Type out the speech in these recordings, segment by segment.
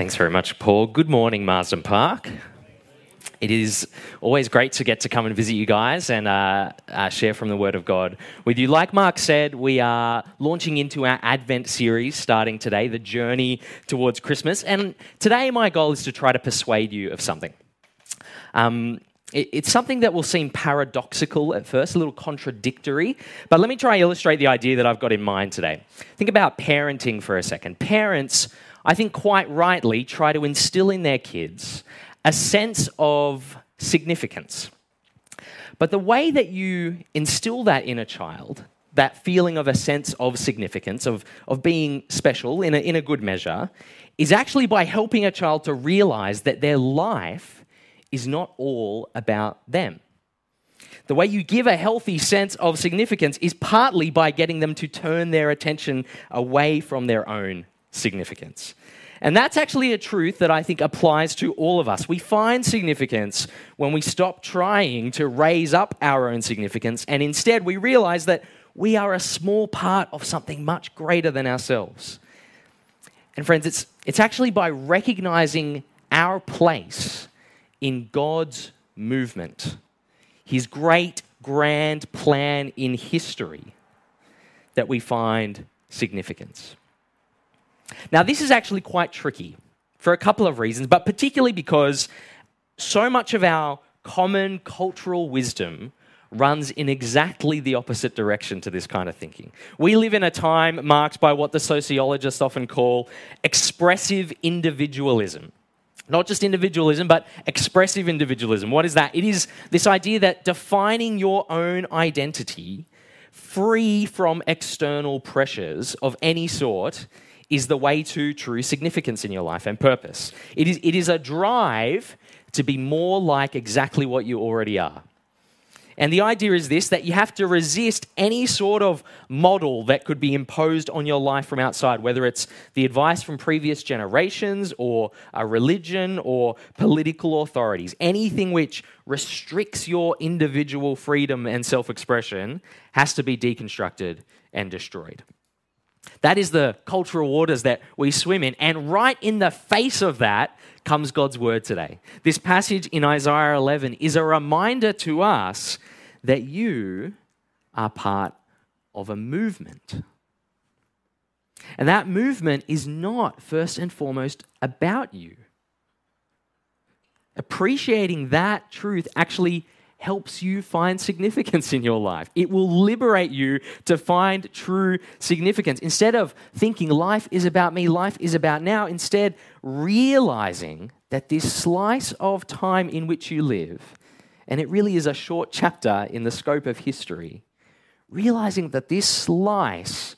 Thanks very much, Paul. Good morning, Marsden Park. It is always great to get to come and visit you guys and uh, uh, share from the Word of God with you. Like Mark said, we are launching into our Advent series starting today, the journey towards Christmas. And today, my goal is to try to persuade you of something. Um, it's something that will seem paradoxical at first, a little contradictory, but let me try and illustrate the idea that I've got in mind today. Think about parenting for a second. Parents, I think quite rightly, try to instill in their kids a sense of significance. But the way that you instill that in a child, that feeling of a sense of significance, of, of being special in a, in a good measure, is actually by helping a child to realize that their life is not all about them. The way you give a healthy sense of significance is partly by getting them to turn their attention away from their own significance. And that's actually a truth that I think applies to all of us. We find significance when we stop trying to raise up our own significance and instead we realize that we are a small part of something much greater than ourselves. And friends, it's, it's actually by recognizing our place in God's movement, His great, grand plan in history, that we find significance. Now, this is actually quite tricky for a couple of reasons, but particularly because so much of our common cultural wisdom runs in exactly the opposite direction to this kind of thinking. We live in a time marked by what the sociologists often call expressive individualism. Not just individualism, but expressive individualism. What is that? It is this idea that defining your own identity free from external pressures of any sort is the way to true significance in your life and purpose. It is, it is a drive to be more like exactly what you already are. And the idea is this that you have to resist any sort of model that could be imposed on your life from outside, whether it's the advice from previous generations or a religion or political authorities. Anything which restricts your individual freedom and self expression has to be deconstructed and destroyed. That is the cultural waters that we swim in. And right in the face of that comes God's word today. This passage in Isaiah 11 is a reminder to us that you are part of a movement. And that movement is not first and foremost about you. Appreciating that truth actually helps you find significance in your life. It will liberate you to find true significance. Instead of thinking life is about me, life is about now, instead, realizing that this slice of time in which you live, and it really is a short chapter in the scope of history, realizing that this slice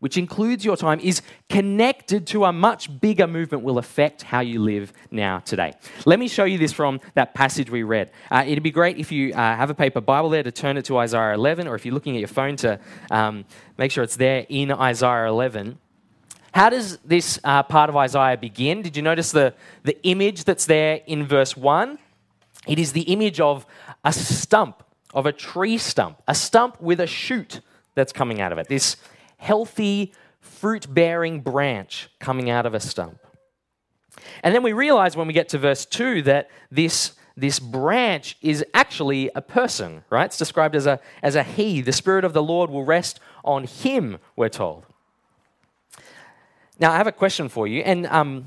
which includes your time, is connected to a much bigger movement will affect how you live now today. Let me show you this from that passage we read. Uh, it'd be great if you uh, have a paper Bible there to turn it to Isaiah 11, or if you're looking at your phone to um, make sure it's there in Isaiah 11. How does this uh, part of Isaiah begin? Did you notice the, the image that's there in verse 1? It is the image of a stump, of a tree stump, a stump with a shoot that's coming out of it. This healthy, fruit bearing branch coming out of a stump. And then we realize when we get to verse 2 that this, this branch is actually a person, right? It's described as a, as a he. The Spirit of the Lord will rest on him, we're told. Now, I have a question for you. And um,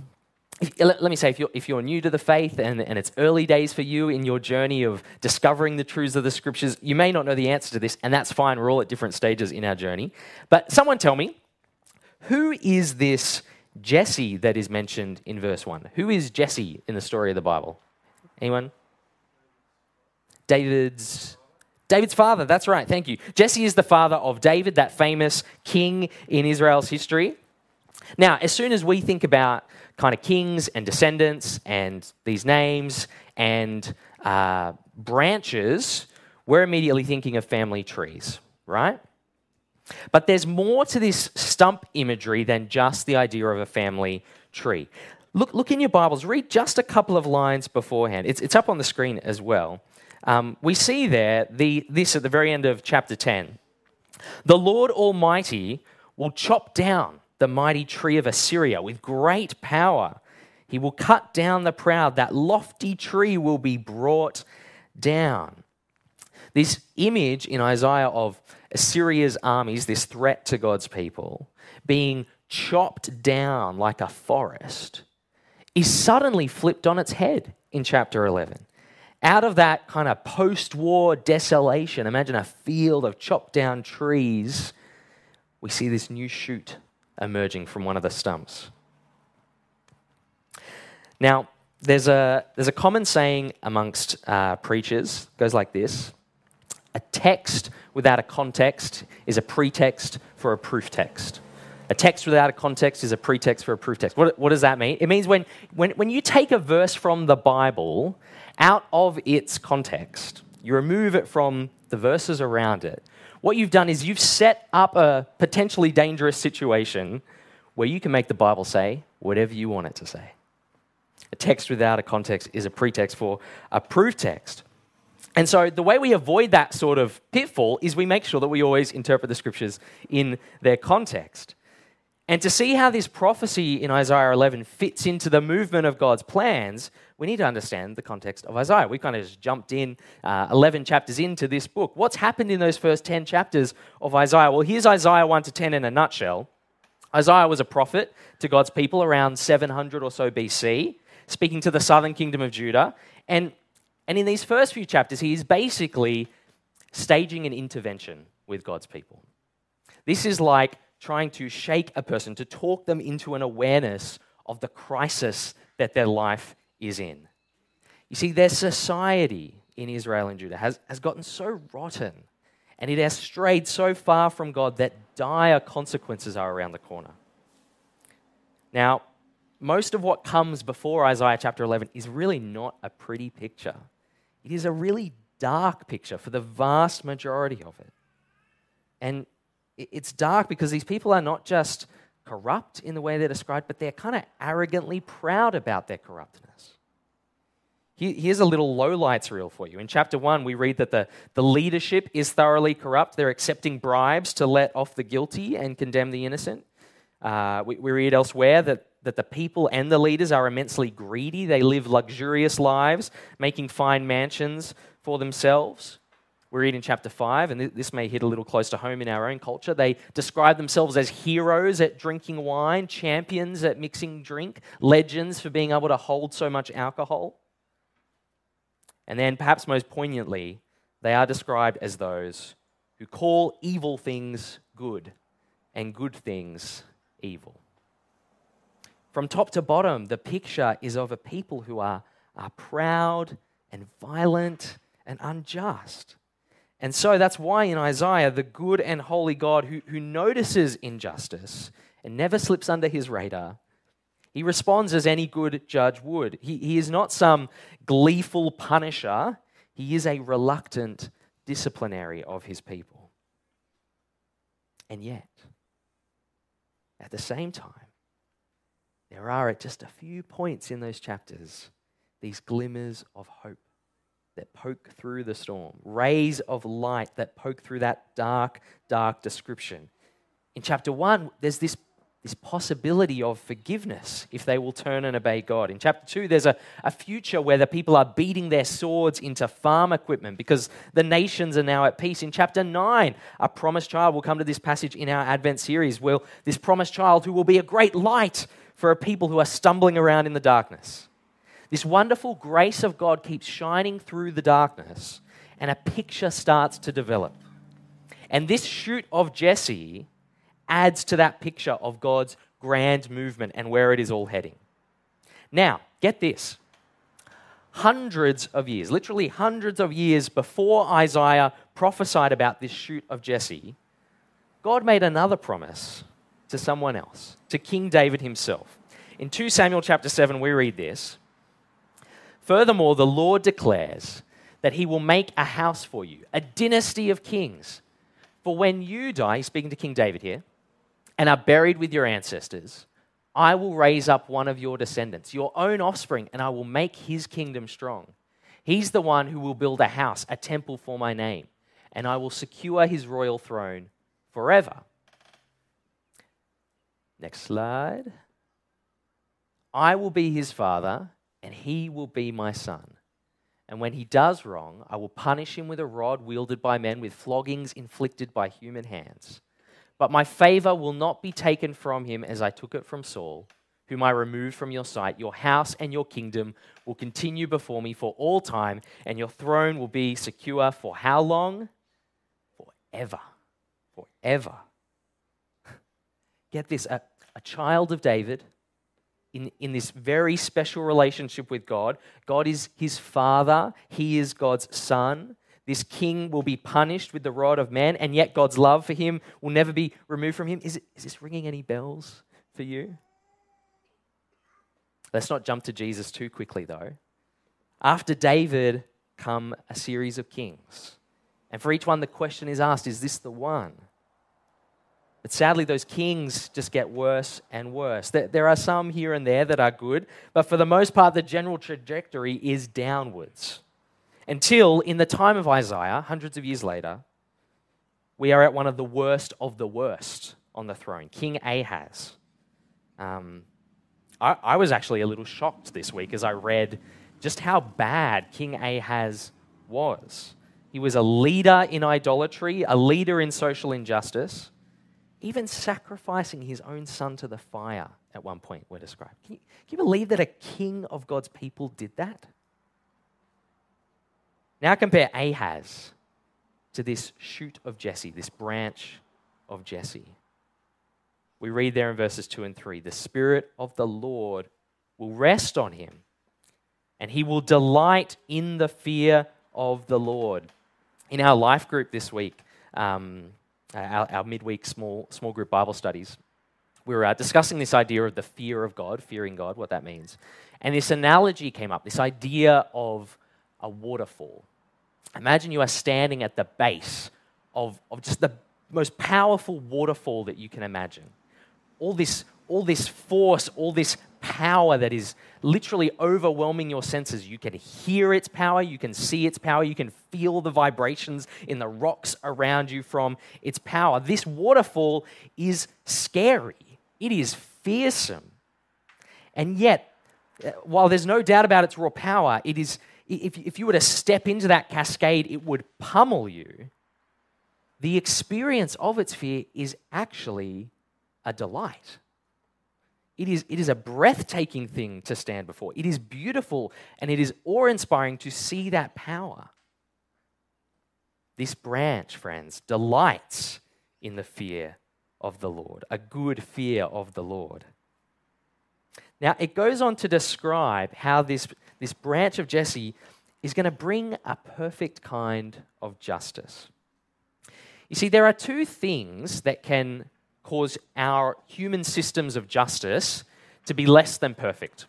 Uh, let, let, me say, if you're, if you're new to the faith and, and it's early days for you in your journey of discovering the truths of the scriptures, you may not know the answer to this, and that's fine. We're all at different stages in our journey. But someone tell me, who is this Jesse that is mentioned in verse 1? Who is Jesse in the story of the Bible? Anyone? David's David's father, that's right, thank you. Jesse is the father of David, that famous king in Israel's history. Now, as soon as we think about kind of kings and descendants and these names and uh, branches, we're immediately thinking of family trees, right? But there's more to this stump imagery than just the idea of a family tree. Look, look in your Bibles, read just a couple of lines beforehand. It's, it's up on the screen as well. Um, we see there the, this at the very end of chapter 10. The Lord Almighty will chop down the mighty tree of Assyria with great power. He will cut down the proud. That lofty tree will be brought down. This image in Isaiah of Assyria's armies, this threat to God's people, being chopped down like a forest, is suddenly flipped on its head in chapter 11. Out of that kind of post war desolation, imagine a field of chopped down trees, we see this new shoot emerging from one of the stumps. Now, there's a, there's a common saying amongst uh, preachers, it goes like this A text without a context is a pretext for a proof text. A text without a context is a pretext for a proof text. What, what does that mean? It means when, when, when you take a verse from the Bible out of its context, you remove it from the verses around it, what you've done is you've set up a potentially dangerous situation where you can make the Bible say whatever you want it to say. A text without a context is a pretext for a proof text. And so, the way we avoid that sort of pitfall is we make sure that we always interpret the scriptures in their context. And to see how this prophecy in Isaiah 11 fits into the movement of God's plans, we need to understand the context of Isaiah. We kind of just jumped in uh, 11 chapters into this book. What's happened in those first 10 chapters of Isaiah? Well, here's Isaiah 1 to 10 in a nutshell. Isaiah was a prophet to God's people around 700 or so BC, speaking to the southern kingdom of Judah. And, and in these first few chapters, he is basically staging an intervention with God's people. This is like trying to shake a person, to talk them into an awareness of the crisis that their life is in. You see, their society in Israel and Judah has, has gotten so rotten and it has strayed so far from God that dire consequences are around the corner. Now, most of what comes before Isaiah chapter 11 is really not a pretty picture. It is a really dark picture for the vast majority of it. And it's dark because these people are not just corrupt in the way they're described, but they're kind of arrogantly proud about their corruptness. Here's a little lowlights reel for you. In chapter 1, we read that the, the leadership is thoroughly corrupt. They're accepting bribes to let off the guilty and condemn the innocent. Uh, we, we read elsewhere that, that the people and the leaders are immensely greedy. They live luxurious lives, making fine mansions for themselves. We read in chapter 5, and this may hit a little close to home in our own culture. They describe themselves as heroes at drinking wine, champions at mixing drink, legends for being able to hold so much alcohol. And then, perhaps most poignantly, they are described as those who call evil things good and good things evil. From top to bottom, the picture is of a people who are, are proud and violent and unjust. And so that's why in Isaiah, the good and holy God who, who notices injustice and never slips under his radar, he responds as any good judge would. He, he is not some gleeful punisher, he is a reluctant disciplinary of his people. And yet, at the same time, there are at just a few points in those chapters these glimmers of hope that poke through the storm, rays of light that poke through that dark, dark description. In chapter one, there's this, this possibility of forgiveness if they will turn and obey God. In chapter two, there's a, a future where the people are beating their swords into farm equipment because the nations are now at peace. In chapter nine, a promised child will come to this passage in our Advent series. Will this promised child who will be a great light for a people who are stumbling around in the darkness. This wonderful grace of God keeps shining through the darkness, and a picture starts to develop. And this shoot of Jesse adds to that picture of God's grand movement and where it is all heading. Now, get this. Hundreds of years, literally hundreds of years before Isaiah prophesied about this shoot of Jesse, God made another promise to someone else, to King David himself. In 2 Samuel chapter 7, we read this Furthermore, the Lord declares that he will make a house for you, a dynasty of kings. For when you die, he's speaking to King David here, and are buried with your ancestors, I will raise up one of your descendants, your own offspring, and I will make his kingdom strong. He's the one who will build a house, a temple for my name, and I will secure his royal throne forever. Next slide. I will be his father, and he will be my son. And when he does wrong, I will punish him with a rod wielded by men, with floggings inflicted by human hands. But my favor will not be taken from him as I took it from Saul, whom I removed from your sight. Your house and your kingdom will continue before me for all time, and your throne will be secure for how long? Forever. Forever. Get this a, a child of David in, in this very special relationship with God. God is his father, he is God's son. This king will be punished with the rod of man, and yet God's love for him will never be removed from him. Is, it, is this ringing any bells for you? Let's not jump to Jesus too quickly, though. After David come a series of kings. And for each one, the question is asked is this the one? But sadly, those kings just get worse and worse. There are some here and there that are good, but for the most part, the general trajectory is downwards. Until, in the time of Isaiah, hundreds of years later, we are at one of the worst of the worst on the throne, King Ahaz. Um, I, I was actually a little shocked this week as I read just how bad King Ahaz was. He was a leader in idolatry, a leader in social injustice even sacrificing his own son to the fire at one point, we're described. Can you, can you believe that a king of God's people did that? Now compare Ahaz to this shoot of Jesse, this branch of Jesse. We read there in verses 2 and 3 the Spirit of the Lord will rest on him, and he will delight in the fear of the Lord. In our life group this week, um, our, our, midweek small, small group Bible studies, we were uh, discussing this idea of the fear of God, fearing God, what that means. And this analogy came up, this idea of a waterfall. Imagine you are standing at the base of, of just the most powerful waterfall that you can imagine. All this, all this force, all this power that is literally overwhelming your senses. You can hear its power, you can see its power, you can feel the vibrations in the rocks around you from its power. This waterfall is scary, it is fearsome. And yet, uh, while there's no doubt about its raw power, it is, if, if you were to step into that cascade, it would pummel you. The experience of its fear is actually a delight. It is, it is a breathtaking thing to stand before. It is beautiful and it is awe inspiring to see that power. This branch, friends, delights in the fear of the Lord, a good fear of the Lord. Now, it goes on to describe how this, this branch of Jesse is going to bring a perfect kind of justice. You see, there are two things that can cause our human systems of justice to be less than perfect.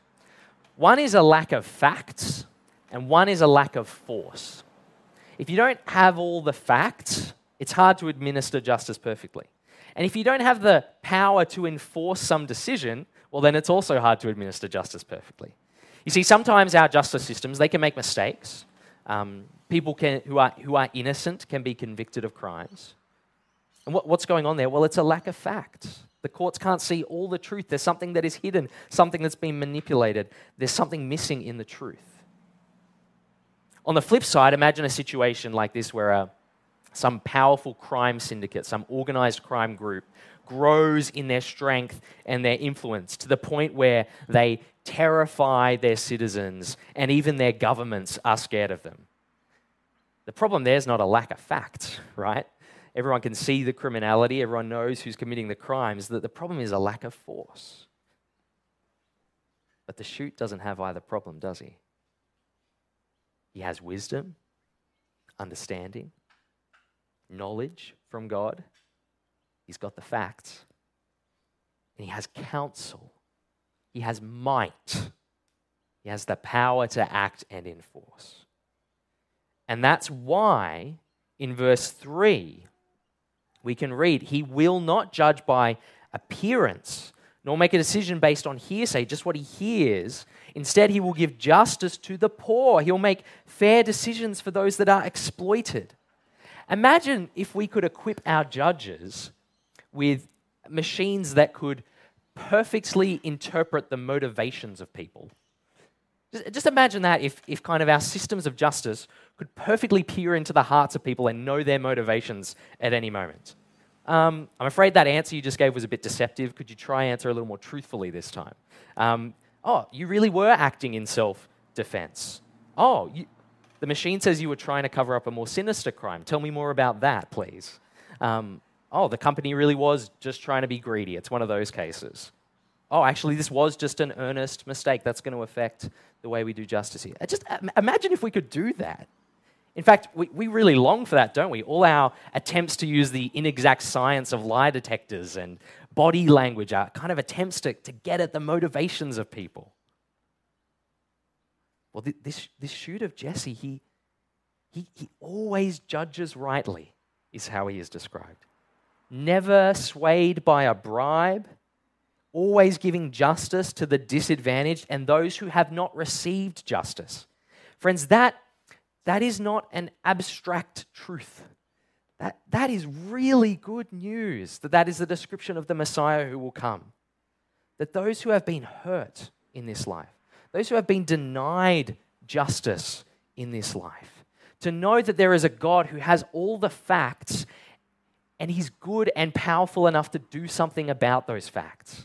One is a lack of facts, and one is a lack of force. If you don't have all the facts, it's hard to administer justice perfectly. And if you don't have the power to enforce some decision, well, then it's also hard to administer justice perfectly. You see, sometimes our justice systems, they can make mistakes. Um, people can, who, are, who are innocent can be convicted of crimes. And what, what's going on there? Well, it's a lack of facts. The courts can't see all the truth. There's something that is hidden, something that's been manipulated. There's something missing in the truth. On the flip side, imagine a situation like this where uh, some powerful crime syndicate, some organized crime group, grows in their strength and their influence to the point where they terrify their citizens and even their governments are scared of them. The problem there is not a lack of facts, right? Everyone can see the criminality, everyone knows who's committing the crimes. That the problem is a lack of force. But the shoot doesn't have either problem, does he? He has wisdom, understanding, knowledge from God. He's got the facts. And he has counsel. He has might. He has the power to act and enforce. And that's why in verse 3, we can read, He will not judge by appearance, nor make a decision based on hearsay, just what he hears. Instead, he will give justice to the poor. He'll make fair decisions for those that are exploited. Imagine if we could equip our judges with machines that could perfectly interpret the motivations of people. Just, imagine that if, if kind of our systems of justice could perfectly peer into the hearts of people and know their motivations at any moment. Um, I'm afraid that answer you just gave was a bit deceptive. Could you try answer a little more truthfully this time? Um, oh, you really were acting in self defense. Oh, you, the machine says you were trying to cover up a more sinister crime. Tell me more about that, please. Um, oh, the company really was just trying to be greedy. It's one of those cases. Oh, actually, this was just an earnest mistake. That's going to affect the way we do justice here. Uh, just uh, imagine if we could do that. In fact, we, we really long for that, don't we? All our attempts to use the inexact science of lie detectors and body language are kind of attempts to, to get at the motivations of people. Well, this, this shoot of Jesse, he, he, he always judges rightly, is how he is described. Never swayed by a bribe, always giving justice to the disadvantaged and those who have not received justice. Friends, that that is not an abstract truth. That, that is really good news that that is the description of the Messiah who will come. That those who have been hurt in this life, those who have been denied justice in this life, to know that there is a God who has all the facts and he's good and powerful enough to do something about those facts.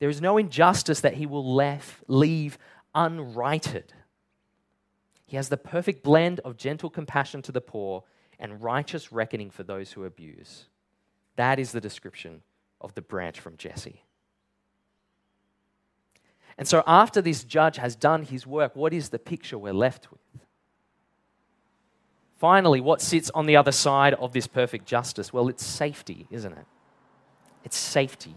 There is no injustice that he will left, leave unrighted. He has the perfect blend of gentle compassion to the poor and righteous reckoning for those who abuse. That is the description of the branch from Jesse. And so, after this judge has done his work, what is the picture we're left with? Finally, what sits on the other side of this perfect justice? Well, it's safety, isn't it? It's safety.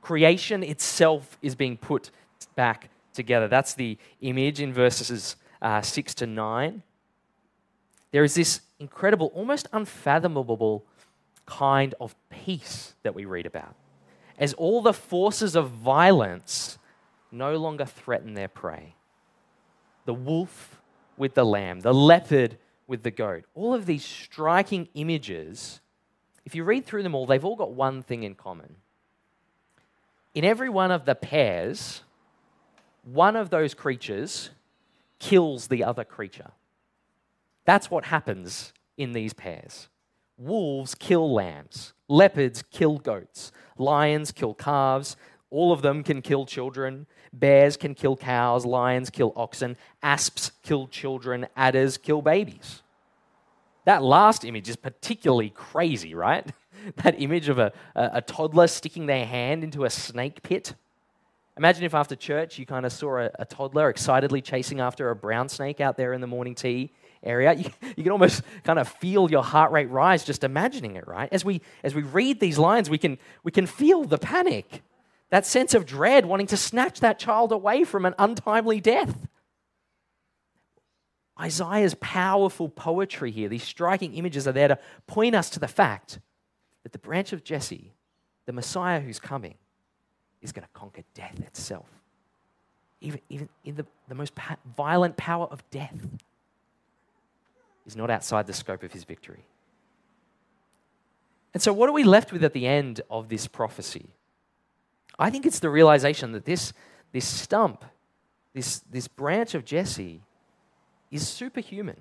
Creation itself is being put back together. That's the image in verses uh, 6 to 9, there is this incredible, almost unfathomable kind of peace that we read about. As all the forces of violence no longer threaten their prey. The wolf with the lamb, the leopard with the goat. All of these striking images, if you read through them all, they've all got one thing in common. In every one of the pairs, one of those creatures kills the other creature. That's what happens in these pairs. Wolves kill lambs, leopards kill goats, lions kill calves, all of them can kill children. Bears can kill cows, lions kill oxen, asps kill children, adders kill babies. That last image is particularly crazy, right? that image of a, a, toddler sticking their hand into a snake pit. Imagine if after church you kind of saw a, a, toddler excitedly chasing after a brown snake out there in the morning tea area. You, you can almost kind of feel your heart rate rise just imagining it, right? As we, as we read these lines, we can, we can feel the panic, that sense of dread, wanting to snatch that child away from an untimely death. Isaiah's powerful poetry here, these striking images are there to point us to the fact that the branch of Jesse, the Messiah who's coming, is going to conquer death itself. Even, even in the, the most violent power of death is not outside the scope of his victory. And so, what are we left with at the end of this prophecy? I think it's the realization that this, this stump, this, this branch of Jesse, is superhuman.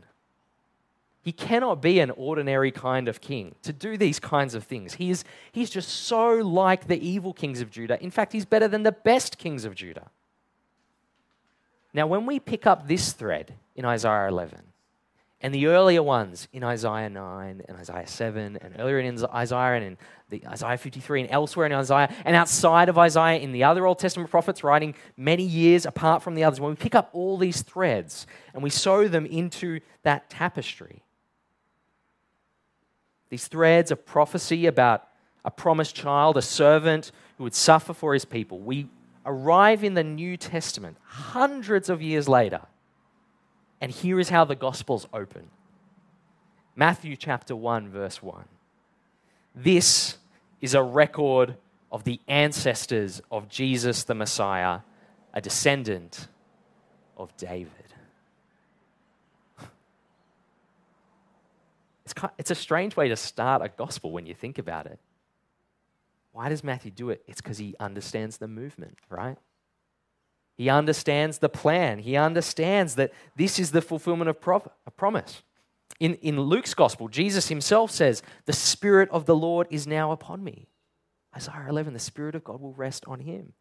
He cannot be an ordinary kind of king to do these kinds of things. He is, he's just so like the evil kings of Judah. In fact, he's better than the best kings of Judah. Now, when we pick up this thread in Isaiah 11, and the earlier ones in Isaiah 9 and Isaiah 7, and earlier in Isaiah and in the Isaiah 53 and elsewhere in Isaiah, and outside of Isaiah in the other Old Testament prophets writing many years apart from the others, when we pick up all these threads and we sew them into that tapestry, these threads of prophecy about a promised child, a servant who would suffer for his people. We arrive in the New Testament hundreds of years later, and here is how the Gospels open Matthew chapter 1, verse 1. This is a record of the ancestors of Jesus the Messiah, a descendant of David. It's, it's a strange way to start a gospel when you think about it. Why does Matthew do it? It's because he understands the movement, right? He understands the plan. He understands that this is the fulfillment of a promise. In, in Luke's gospel, Jesus himself says, The Spirit of the Lord is now upon me. Isaiah 11, the Spirit of God will rest on him.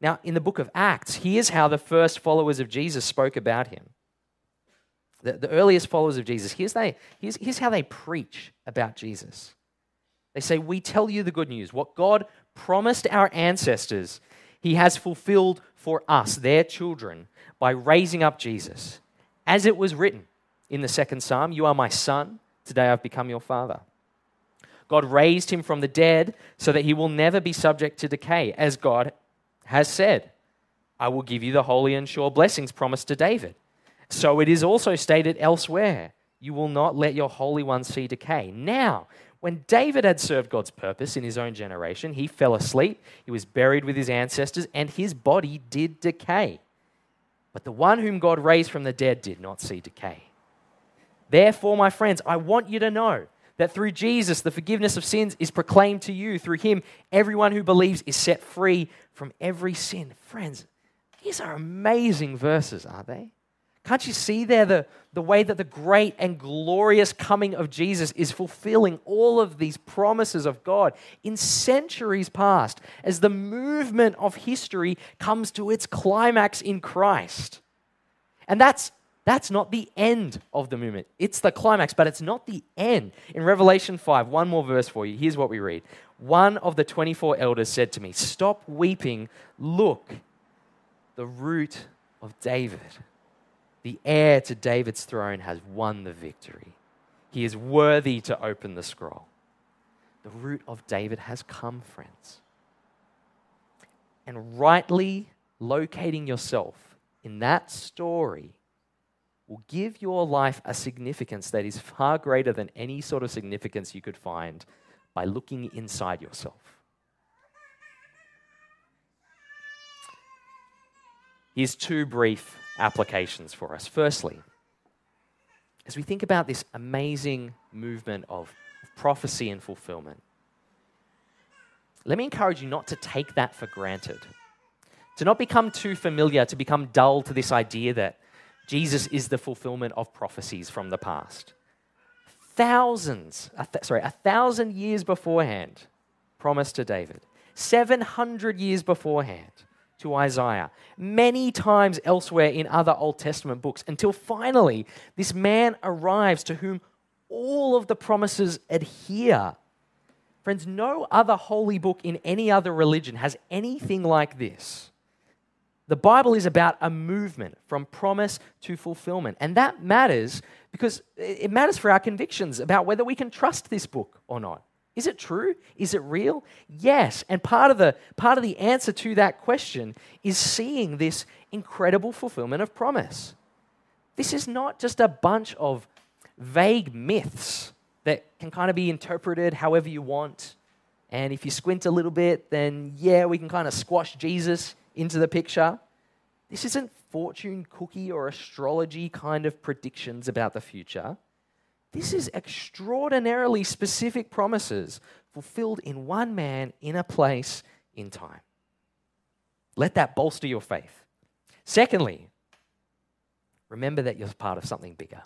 Now, in the book of Acts, here's how the first followers of Jesus spoke about him. The, the earliest followers of Jesus, here's, they, here's, here's how they preach about Jesus. They say, We tell you the good news. What God promised our ancestors, He has fulfilled for us, their children, by raising up Jesus. As it was written in the second psalm, You are my son, today I've become your father. God raised him from the dead so that he will never be subject to decay, as God has said, I will give you the holy and sure blessings promised to David. So it is also stated elsewhere, You will not let your Holy One see decay. Now, when David had served God's purpose in his own generation, he fell asleep, he was buried with his ancestors, and his body did decay. But the one whom God raised from the dead did not see decay. Therefore, my friends, I want you to know that through Jesus, the forgiveness of sins is proclaimed to you. Through him, everyone who believes is set free from every sin. Friends, these are amazing verses, aren't they? Can't you see there the, the way that the great and glorious coming of Jesus is fulfilling all of these promises of God in centuries past as the movement of history comes to its climax in Christ? And that's that's not the end of the movement. It's the climax, but it's not the end. In Revelation 5, one more verse for you. Here's what we read One of the 24 elders said to me, Stop weeping. Look, the root of David, the heir to David's throne, has won the victory. He is worthy to open the scroll. The root of David has come, friends. And rightly locating yourself in that story will give your life a significance that is far greater than any sort of significance you could find by looking inside yourself. Here's two brief applications for us. Firstly, as we think about this amazing movement of, prophecy and fulfillment, let me encourage you not to take that for granted. To not become too familiar, to become dull to this idea that Jesus is the fulfillment of prophecies from the past. Thousands, sorry, a thousand years beforehand, promised to David. 700 years beforehand to Isaiah. Many times elsewhere in other Old Testament books, until finally this man arrives to whom all of the promises adhere. Friends, no other holy book in any other religion has anything like this. The Bible is about a movement from promise to fulfillment. And that matters because it matters for our convictions about whether we can trust this book or not. Is it true? Is it real? Yes. And part of the, part of the answer to that question is seeing this incredible fulfillment of promise. This is not just a bunch of vague myths that can kind of be interpreted however you want. And if you squint a little bit, then yeah, we can kind of squash Jesus into the picture. This isn't fortune cookie or astrology kind of predictions about the future. This is extraordinarily specific promises fulfilled in one man, in a place, in time. Let that bolster your faith. Secondly, remember that you're part of something bigger.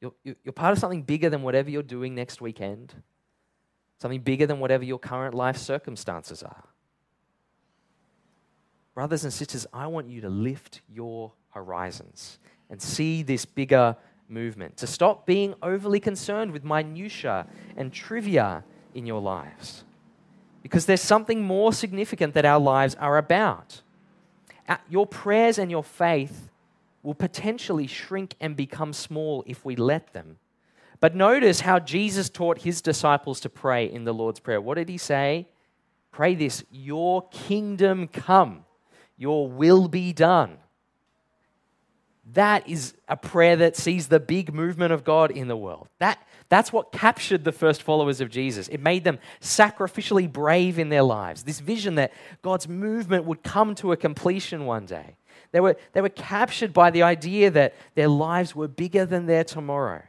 You're, you're part of something bigger than whatever you're doing next weekend, something bigger than whatever your current life circumstances are. Brothers and sisters, I want you to lift your horizons and see this bigger movement, to stop being overly concerned with minutiae and trivia in your lives. Because there's something more significant that our lives are about. Uh, your prayers and your faith will potentially shrink and become small if we let them. But notice how Jesus taught his disciples to pray in the Lord's Prayer. What did he say? Pray this Your kingdom come. Your will be done. That is a prayer that sees the big movement of God in the world. That, that's what captured the first followers of Jesus. It made them sacrificially brave in their lives. This vision that God's movement would come to a completion one day. They were, they were captured by the idea that their lives were bigger than their tomorrow.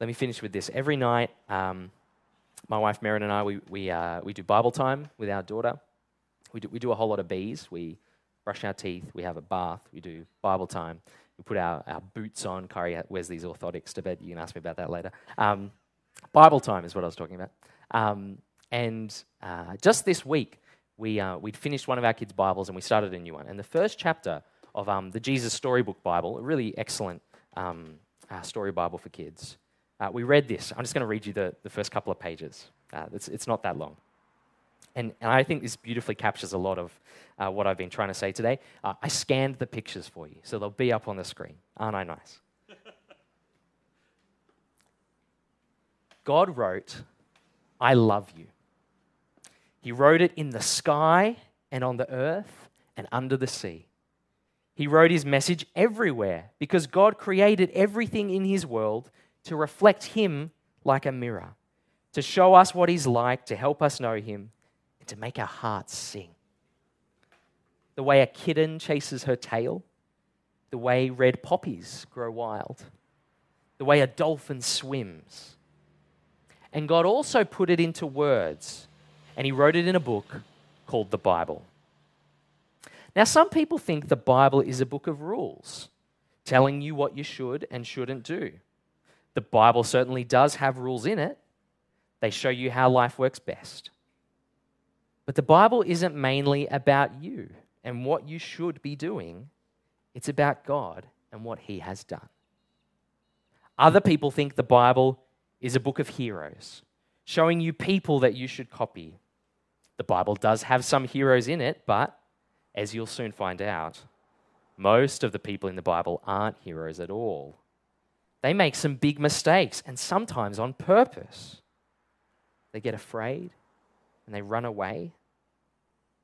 let me finish with this. Every night, um, my wife Merrin and I, we, we, uh, we do Bible time with our daughter. We do, we do a whole lot of bees. We brush our teeth, we have a bath, we do Bible time. We put our, our boots on. Kari wears these orthotics to bed. You can ask me about that later. Um, Bible time is what I was talking about. Um, and uh, just this week, we, uh, we'd finished one of our kids' Bibles and we started a new one. And the first chapter of um, the Jesus Storybook Bible, a really excellent um, uh, story Bible for kids, uh, we read this. I'm just going to read you the, the first couple of pages. Uh, it's, it's not that long. And, and, I think this beautifully captures a lot of uh, what I've been trying to say today. Uh, I scanned the pictures for you, so they'll be up on the screen. Aren't I nice? God wrote, I love you. He wrote it in the sky and on the earth and under the sea. He wrote his message everywhere because God created everything in his world to reflect him like a mirror, to show us what he's like, to help us know him, to make our hearts sing. The way a kitten chases her tail, the way red poppies grow wild, the way a dolphin swims. And God also put it into words and he wrote it in a book called the Bible. Now, some people think the Bible is a book of rules, telling you what you should and shouldn't do. The Bible certainly does have rules in it, they show you how life works best. But the Bible isn't mainly about you and what you should be doing, it's about God and what He has done. Other people think the Bible is a book of heroes, showing you people that you should copy the Bible does have some heroes in it, but as you'll soon find out, most of the people in the Bible aren't heroes at all. They make some big mistakes, and sometimes on purpose. They get afraid and they run away,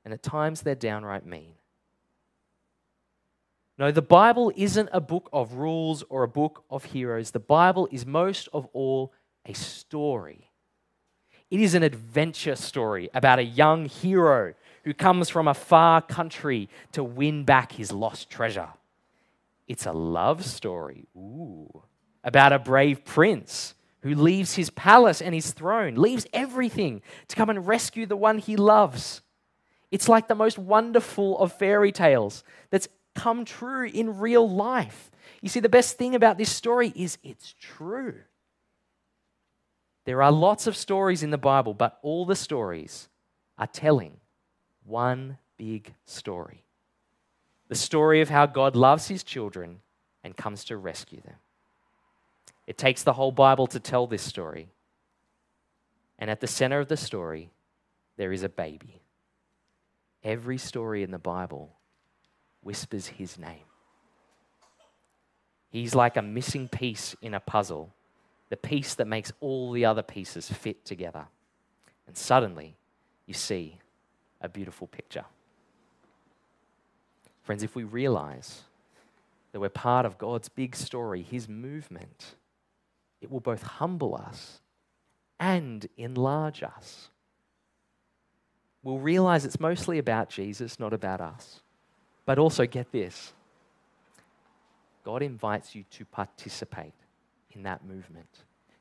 and at times they're downright mean. No, the Bible isn't a book of rules or a book of heroes. The Bible is most of all a story it is an adventure story about a young hero who comes from a far country to win back his lost treasure. It's a love story, ooh, about a brave prince who leaves his palace and his throne, leaves everything to come and rescue the one he loves. It's like the most wonderful of fairy tales that's come true in real life. You see, the best thing about this story is it's true. There are lots of stories in the Bible, but all the stories are telling one big story the story of how God loves his children and comes to rescue them. It takes the whole Bible to tell this story. And at the center of the story, there is a baby. Every story in the Bible whispers his name. He's like a missing piece in a puzzle the piece that makes all the other pieces fit together. And suddenly, you see a beautiful picture. Friends, if we realize that we're part of God's big story, His movement, it will both humble us and enlarge us. We'll realize it's mostly about Jesus, not about us. But also, get this God invites you to participate in that movement,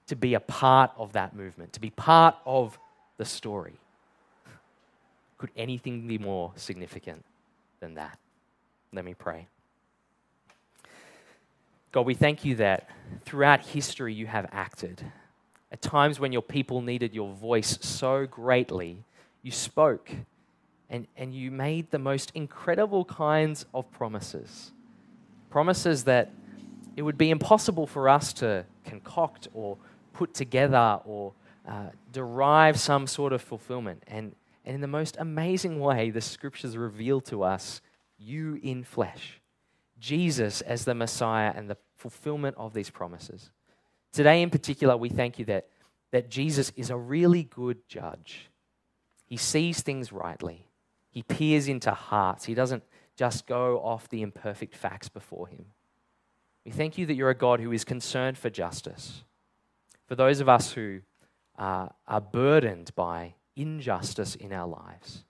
to be a part of that movement, to be part of the story. Could anything be more significant than that? Let me pray. God, we thank you that throughout history you have acted. At times when your people needed your voice so greatly, you spoke and, and you made the most incredible kinds of promises. Promises that it would be impossible for us to concoct or put together or uh, derive some sort of fulfillment. And, and in the most amazing way, the scriptures reveal to us you in flesh, Jesus as the Messiah and the fulfillment of these promises. Today, in particular, we thank you that, that Jesus is a really good judge. He sees things rightly, he peers into hearts, he doesn't just go off the imperfect facts before him. We thank you that you're a God who is concerned for justice. For those of us who are, burdened by injustice in our lives,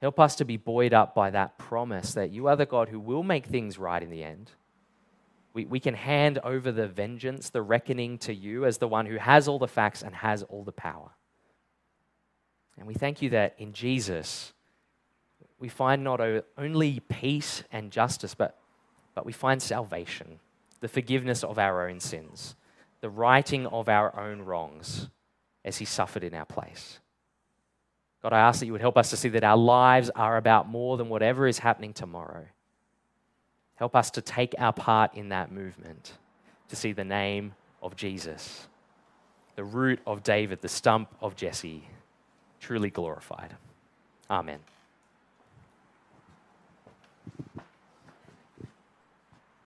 help us to be buoyed up by that promise that you are the God who will make things right in the end. We, we can hand over the vengeance, the reckoning to you as the one who has all the facts and has all the power. And we thank you that in Jesus, we find not only peace and justice, but, but we find salvation, the forgiveness of our own sins, the righting of our own wrongs as he suffered in our place. God, I ask that you would help us to see that our lives are about more than whatever is happening tomorrow. Help us to take our part in that movement, to see the name of Jesus, the root of David, the stump of Jesse, truly glorified. Amen.